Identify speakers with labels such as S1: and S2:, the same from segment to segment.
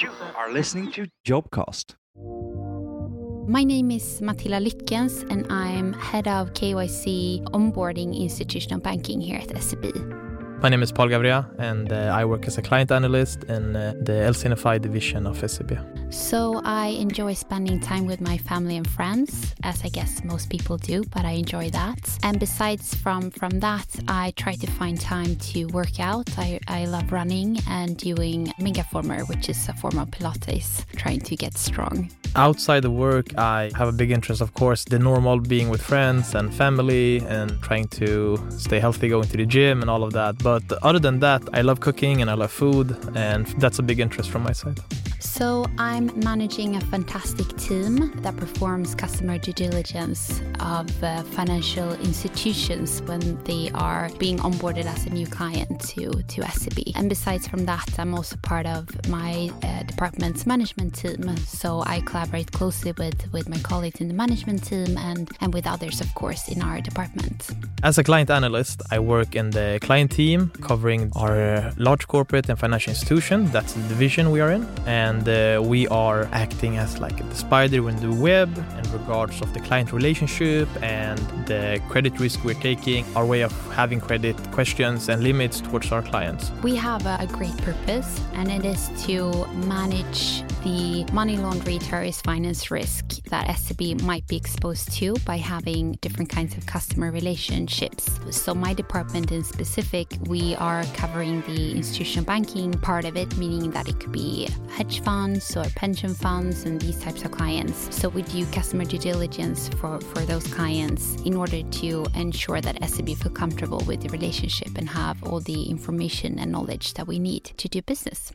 S1: You are listening to Jobcast.
S2: My name is Mathilda Lyttkens, and I'm head of KYC onboarding institutional banking here at SEB.
S3: My name is Paul Gawria, and uh, I work as a client analyst in uh, the LCNFI division of SEB.
S2: So I enjoy spending time with my family and friends, as I guess most people do, but I enjoy that. And besides from from that, I try to find time to work out. I, I love running and doing Megaformer, which is a form of Pilates, trying to get strong.
S3: Outside the work, I have a big interest, of course, the normal being with friends and family and trying to stay healthy, going to the gym and all of that. But other than that, I love cooking and I love food, and that's a big interest from my side.
S2: So, I'm managing a fantastic team that performs customer due diligence of uh, financial institutions when they are being onboarded as a new client to, to SEB. And besides from that, I'm also part of my uh, department's management team. So, I collaborate closely with, with my colleagues in the management team and, and with others, of course, in our department.
S3: As a client analyst, I work in the client team covering our large corporate and financial institution. That's the division we are in. And uh, we are acting as like the spider in the web in regards of the client relationship and the credit risk we're taking, our way of having credit questions and limits towards our clients.
S2: We have a, great purpose, and it is to manage the money laundering terrorist finance risk that SEB might be exposed to by having different kinds of customer relationships. So, my department in specific, we are covering the institutional banking part of it, meaning that it could be hedge funds or pension funds and these types of clients. So, we do customer due diligence for, for those clients in order to ensure that SEB feel comfortable with the relationship and have all the information and knowledge that we need to do business.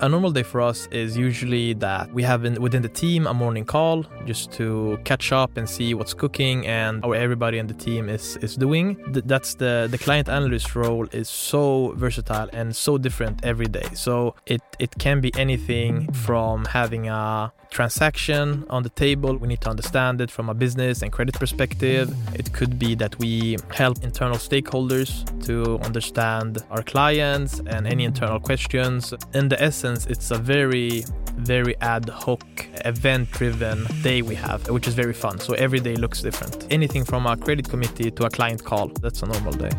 S3: A normal day for us is usually that we have in, within the team a morning call just to catch up and see what's cooking and how everybody in the team is is doing. Th- that's the the client analyst role is so versatile and so different every day. So it it can be anything from having a transaction on the table. We need to understand it from a business and credit perspective. It could be that we help internal stakeholders to understand our clients and any internal questions. In the essence, it's a very, very ad hoc, event driven day we have, which is very fun. So every day looks different. Anything from a credit committee to a client call, that's a normal day.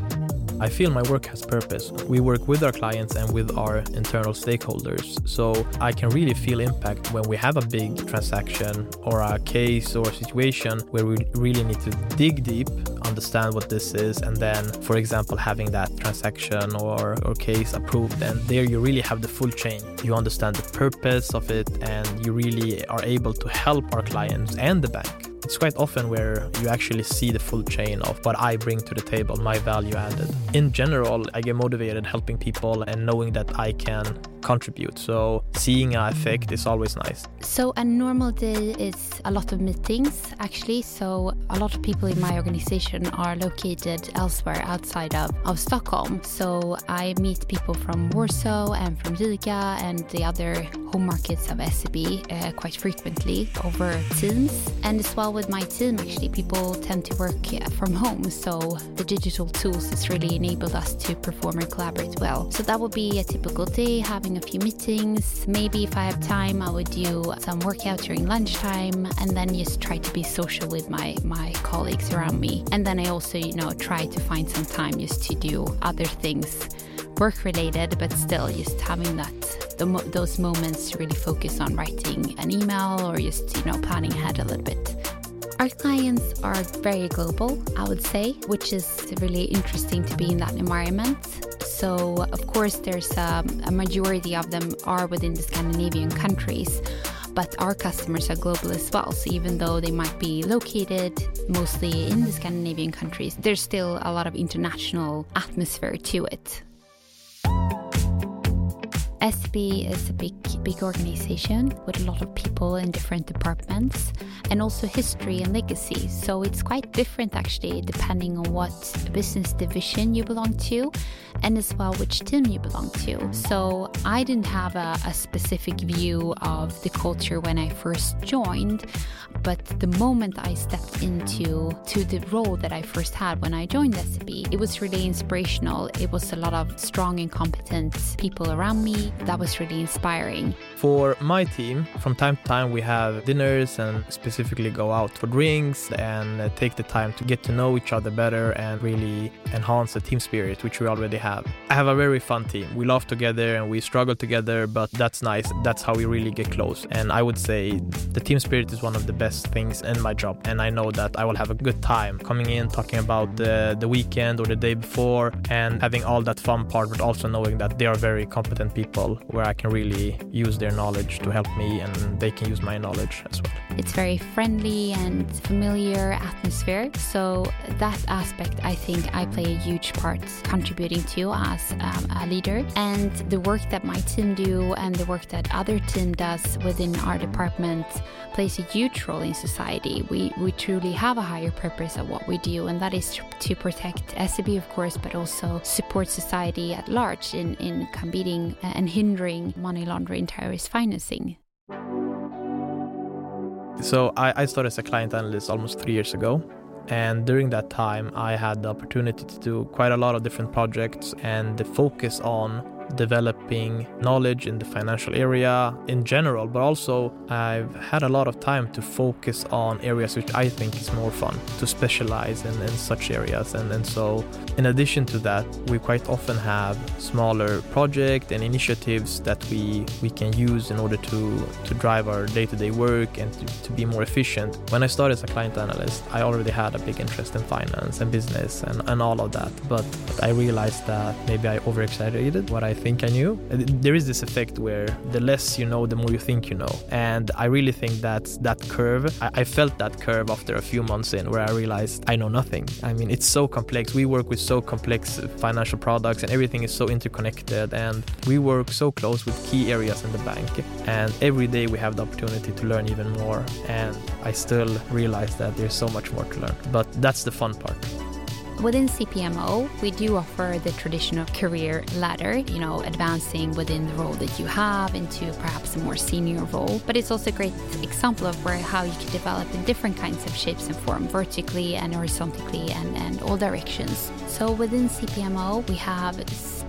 S3: I feel my work has purpose. We work with our clients and with our internal stakeholders. So I can really feel impact when we have a big transaction or a case or a situation where we really need to dig deep, understand what this is, and then, for example, having that transaction or, or case approved. And there you really have the full chain. You understand the purpose of it and you really are able to help our clients and the bank. It's quite often where you actually see the full chain of what I bring to the table, my value added. In general, I get motivated helping people and knowing that I can contribute. So seeing an effect is always nice.
S2: So a normal day is a lot of meetings actually. So a lot of people in my organization are located elsewhere outside of, of Stockholm. So I meet people from Warsaw and from Riga and the other home markets of SEB uh, quite frequently over Teams. And as well with my team, actually, people tend to work from home. So the digital tools has really enabled us to perform and collaborate well. So that would be a typical day, having a few meetings. Maybe if I have time, I would do some workout during lunchtime and then just try to be social with my, my colleagues around me. And then I also, you know, try to find some time just to do other things work related, but still just having that those moments to really focus on writing an email or just you know planning ahead a little bit. Our clients are very global, I would say, which is really interesting to be in that environment. So, of course, there's um, a majority of them are within the Scandinavian countries, but our customers are global as well. So, even though they might be located mostly in the Scandinavian countries, there's still a lot of international atmosphere to it. SEB is a big, big organization with a lot of people in different departments and also history and legacy. So it's quite different actually, depending on what business division you belong to and as well which team you belong to. So I didn't have a, a specific view of the culture when I first joined, but the moment I stepped into to the role that I first had when I joined SEB, it was really inspirational. It was a lot of strong and competent people around me that was really inspiring.
S3: For my team, from time to time, we have dinners and specifically go out for drinks and uh, take the time to get to know each other better and really enhance the team spirit, which we already have. I have a very fun team. We laugh together and we struggle together, but that's nice. That's how we really get close. And I would say the team spirit is one of the best things in my job. And I know that I will have a good time coming in, talking about the, the weekend or the day before, and having all that fun part, but also knowing that they are very competent people where I can really use their knowledge to help me and they can use my knowledge as well.
S2: It's very friendly and familiar atmosphere. So that aspect, I think I play a huge part contributing to as um, a leader. And the work that my team do and the work that other team does within our department plays a huge role in society. We, we truly have a higher purpose of what we do, and that is to, protect SEB, of course, but also support society at large in, in combating and hindering money laundering terrorist financing.
S3: So I, I started as a client analyst almost three years ago. And during that time, I had the opportunity to do quite a lot of different projects and the focus on developing knowledge in the financial area in general, but also I've had a lot of time to focus on areas which I think is more fun, to specialize in, in such areas. And, and so, in addition to that, we quite often have smaller projects and initiatives that we, we can use in order to, to drive our day to day work and to, to be more efficient. When I started as a client analyst, I already had a big interest in finance and business and, and all of that. But, I realized that maybe I overexaggerated what I think I knew. Uh, there is this effect where the less you know, the more you think you know. And I really think that that curve, I, I felt that curve after a few months in where I realized I know nothing. I mean, it's so complex. We work with so complex financial products and everything is so interconnected. And we work so close with key areas in the bank. And every day we have the opportunity to learn even more. And I still realize that there's so much more to learn. But that's the fun part.
S2: Within CPMO, we do offer the traditional career ladder, you know, advancing within the role that you have into perhaps a more senior role. But it's also a great example of where how you can develop in different kinds of shapes and form, vertically and horizontally and, and all directions. So within CPMO, we have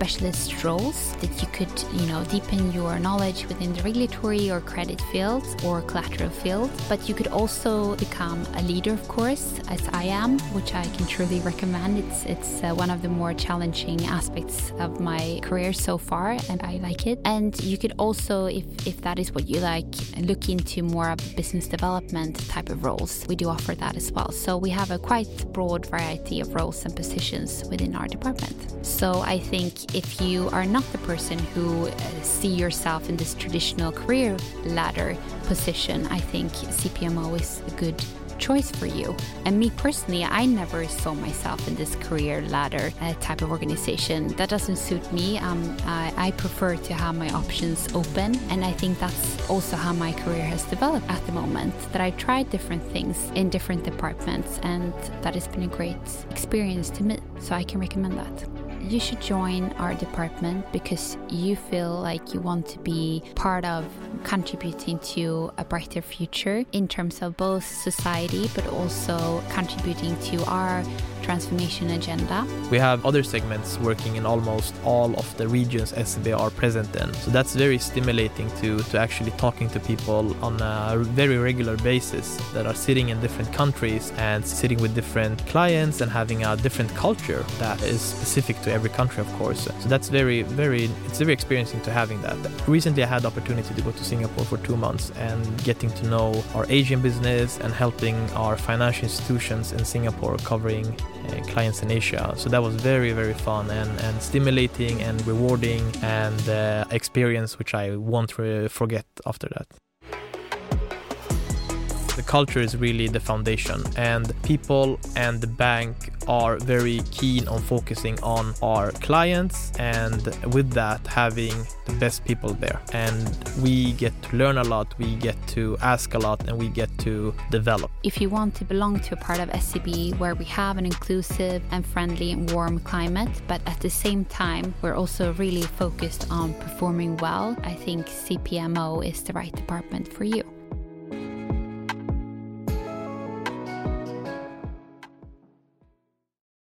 S2: specialist roles that you could, you know, deepen your knowledge within the regulatory or credit field or collateral field. But you could also become a leader, of course, as I am, which I can truly recommend. It's it's uh, one of the more challenging aspects of my career so far, and I like it. And you could also, if if that is what you like, look into more of business development type of roles. We do offer that as well. So we have a quite broad variety of roles and positions within our department. So I think if you are not the person who uh, see yourself in this traditional career ladder position, I think CPMO is a good choice for you. And me personally, I never saw myself in this career ladder uh, type of organization. That doesn't suit me. Um, I, I, prefer to have my options open, and I think that's also how my career has developed at the moment. That I tried different things in different departments, and that has been a great experience to me. So I can recommend that you should join our department because you feel like you want to be part of contributing to a brighter future in terms of both society but also contributing to our transformation agenda.
S3: We have other segments working in almost all of the regions SEB are present in. So that's very stimulating to, to actually talking to people on a very regular basis that are sitting in different countries and sitting with different clients and having a different culture that is specific to every country, of course. So that's very, very, it's very experiencing to having that. Recently, I had the opportunity to go to Singapore for two months and getting to know our Asian business and helping our financial institutions in Singapore covering clients in Asia. So that was very, very fun and, and stimulating and rewarding and uh, experience which I won't forget after that. The culture is really the foundation, and people and the bank are very keen on focusing on our clients and with that having the best people there. And we get to learn a lot we get to ask a lot and we get to develop.
S2: If you want to belong to a part of SEB where we have an inclusive and friendly and warm climate but at the same time we're also really focused on performing well I think CPMO is the right department for you